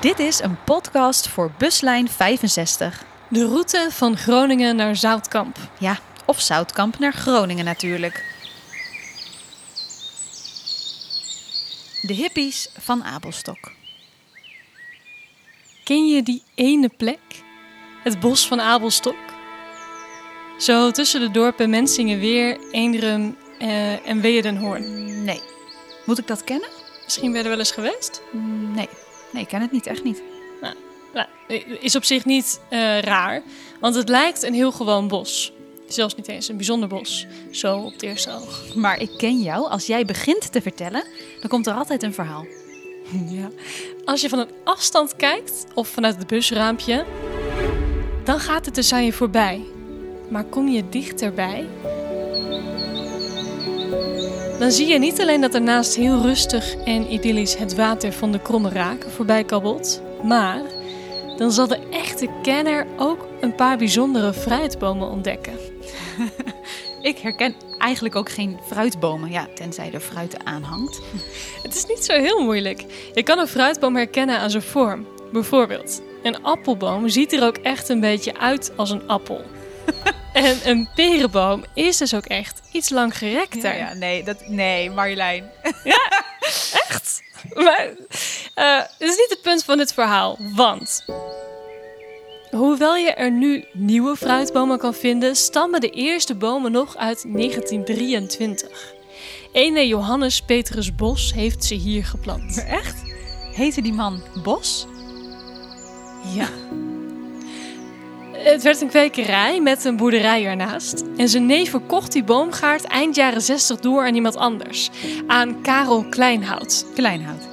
Dit is een podcast voor buslijn 65. De route van Groningen naar Zoutkamp. Ja, of Zoutkamp naar Groningen natuurlijk. De hippies van Abelstok. Ken je die ene plek? Het bos van Abelstok? Zo tussen de dorpen Mensingenweer, Eendrum eh, en Weerdenhoorn. Nee. Moet ik dat kennen? Misschien ben je er wel eens geweest? Nee. Nee, ik ken het niet, echt niet. Nou, is op zich niet eh, raar, want het lijkt een heel gewoon bos. Zelfs niet eens een bijzonder bos, zo op het eerste oog. Maar ik ken jou. Als jij begint te vertellen, dan komt er altijd een verhaal. Ja. Als je van een afstand kijkt of vanuit het busraampje, dan gaat het dus aan je voorbij. Maar kom je dichterbij, dan zie je niet alleen dat er naast heel rustig en idyllisch het water van de Kromme Raken voorbij kabbelt, maar dan zal de echte kenner ook een paar bijzondere fruitbomen ontdekken. Ik herken eigenlijk ook geen fruitbomen, ja, tenzij er fruit aanhangt. Het is niet zo heel moeilijk. Je kan een fruitboom herkennen aan zijn vorm. Bijvoorbeeld, een appelboom ziet er ook echt een beetje uit als een appel. en een perenboom is dus ook echt iets langgerekter. Ja, ja, nee, dat, nee, Marjolein. Echt? Maar eh is niet het punt van dit verhaal. Want hoewel je er nu nieuwe fruitbomen kan vinden, stammen de eerste bomen nog uit 1923. Ene Johannes Petrus Bos heeft ze hier geplant. Echt? Heette die man Bos? Ja. Het werd een kwekerij met een boerderij ernaast. En zijn neef verkocht die boomgaard eind jaren 60 door aan iemand anders. Aan Karel Kleinhout. Kleinhout.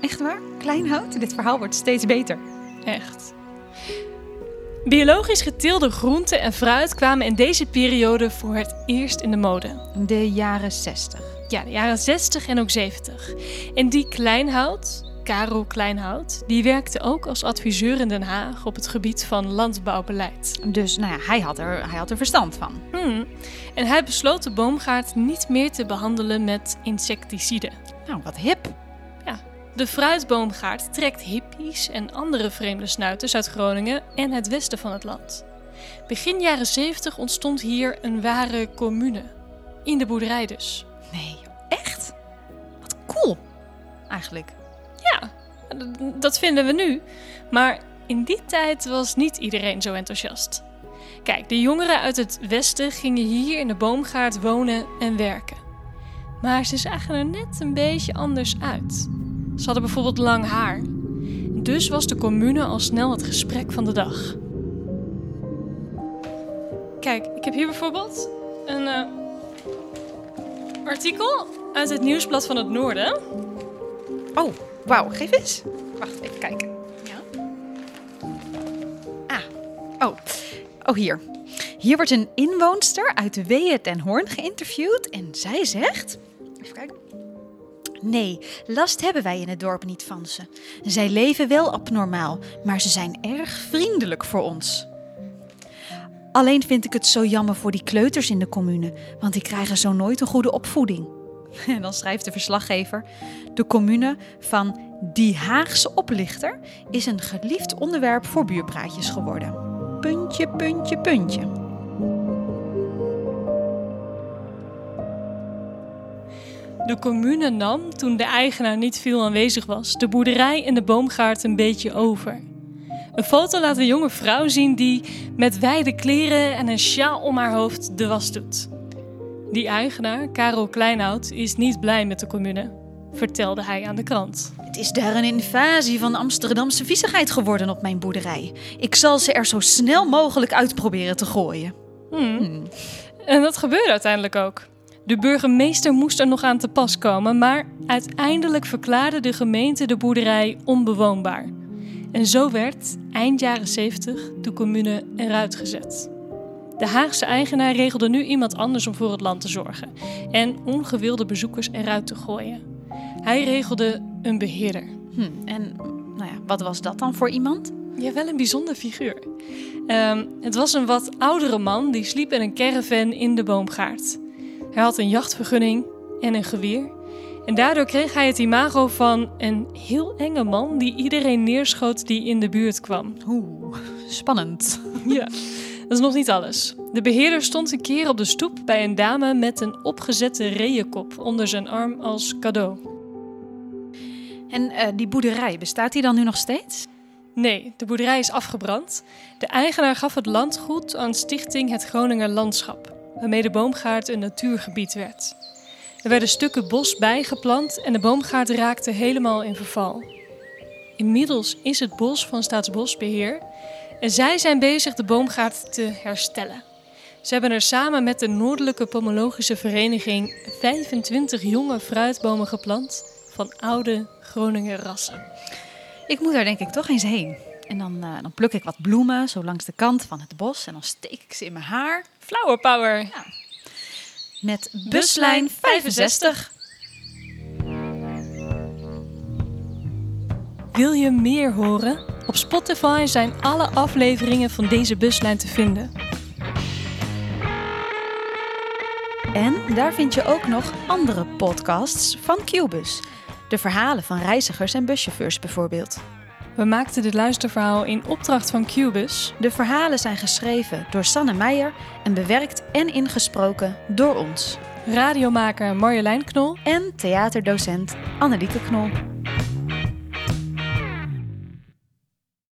Echt waar? Kleinhout? Dit verhaal wordt steeds beter. Echt. Biologisch geteelde groenten en fruit kwamen in deze periode voor het eerst in de mode. De jaren 60. Ja, de jaren 60 en ook 70. En die Kleinhout, Karel Kleinhout, die werkte ook als adviseur in Den Haag op het gebied van landbouwbeleid. Dus nou ja, hij had er, hij had er verstand van. Hmm. En hij besloot de boomgaard niet meer te behandelen met insecticiden. Nou, wat hip. De fruitboomgaard trekt hippies en andere vreemde snuiters uit Groningen en het westen van het land. Begin jaren 70 ontstond hier een ware commune. In de boerderij dus. Nee, echt? Wat cool. Eigenlijk. Dat vinden we nu. Maar in die tijd was niet iedereen zo enthousiast. Kijk, de jongeren uit het westen gingen hier in de boomgaard wonen en werken. Maar ze zagen er net een beetje anders uit. Ze hadden bijvoorbeeld lang haar. Dus was de commune al snel het gesprek van de dag. Kijk, ik heb hier bijvoorbeeld een eh, artikel uit het Nieuwsblad van het Noorden. Oh, wauw. Geef eens. Wacht, even kijken. Ja. Ah, oh. Oh, hier. Hier wordt een inwoonster uit Weeën ten Hoorn geïnterviewd en zij zegt... Even kijken. Nee, last hebben wij in het dorp niet van ze. Zij leven wel abnormaal, maar ze zijn erg vriendelijk voor ons. Alleen vind ik het zo jammer voor die kleuters in de commune, want die krijgen zo nooit een goede opvoeding. En dan schrijft de verslaggever: De commune van die Haagse oplichter is een geliefd onderwerp voor buurpraatjes geworden. Puntje, puntje, puntje. De commune nam, toen de eigenaar niet veel aanwezig was, de boerderij en de boomgaard een beetje over. Een foto laat een jonge vrouw zien die met wijde kleren en een sjaal om haar hoofd de was doet. Die eigenaar, Karel Kleinhout, is niet blij met de commune, vertelde hij aan de krant. Het is daar een invasie van Amsterdamse viezigheid geworden op mijn boerderij. Ik zal ze er zo snel mogelijk uit proberen te gooien. Hmm. Hmm. En dat gebeurde uiteindelijk ook. De burgemeester moest er nog aan te pas komen, maar uiteindelijk verklaarde de gemeente de boerderij onbewoonbaar. En zo werd, eind jaren 70, de commune eruit gezet. De Haagse eigenaar regelde nu iemand anders om voor het land te zorgen en ongewilde bezoekers eruit te gooien. Hij regelde een beheerder. Hm, En nou ja, wat was dat dan voor iemand? Ja, wel een bijzonder figuur. Ehm, het was een wat oudere man die sliep in een caravan in de boomgaard. Hij had een jachtvergunning en een geweer. En daardoor kreeg hij het imago van een heel enge man die iedereen neerschoot die in de buurt kwam. Oeh, spannend. Ja, dat is nog niet alles. De beheerder stond een keer op de stoep bij een dame met een opgezette reeënkop onder zijn arm als cadeau. En eh, die boerderij, bestaat die dan nu nog steeds? Nee, de boerderij is afgebrand. De eigenaar gaf het landgoed aan Stichting Het Groninger Landschap, waarmee de boomgaard een natuurgebied werd. Er werden stukken bos bijgeplant en de boomgaard raakte helemaal in verval. Inmiddels is het bos van Staatsbosbeheer en zij zijn bezig de boomgaard te herstellen. Ze hebben er samen met de Noordelijke Pomologische Vereniging 25 jonge fruitbomen geplant van oude Groninger rassen. Ik moet daar denk ik toch eens heen. En dan, eh, dan pluk ik wat bloemen zo langs de kant van het bos en dan steek ik ze in mijn haar Flower power! met buslijn 65. Wil je meer horen? Op Spotify zijn alle afleveringen van deze buslijn te vinden. En daar vind je ook nog andere podcasts van Qbus. De verhalen van reizigers en buschauffeurs bijvoorbeeld. We maakten dit luisterverhaal in opdracht van Cubus. De verhalen zijn geschreven door Sanne Meijer en bewerkt en ingesproken door ons. radiomaker Marjolein Knol En theaterdocent Annelieke Knol.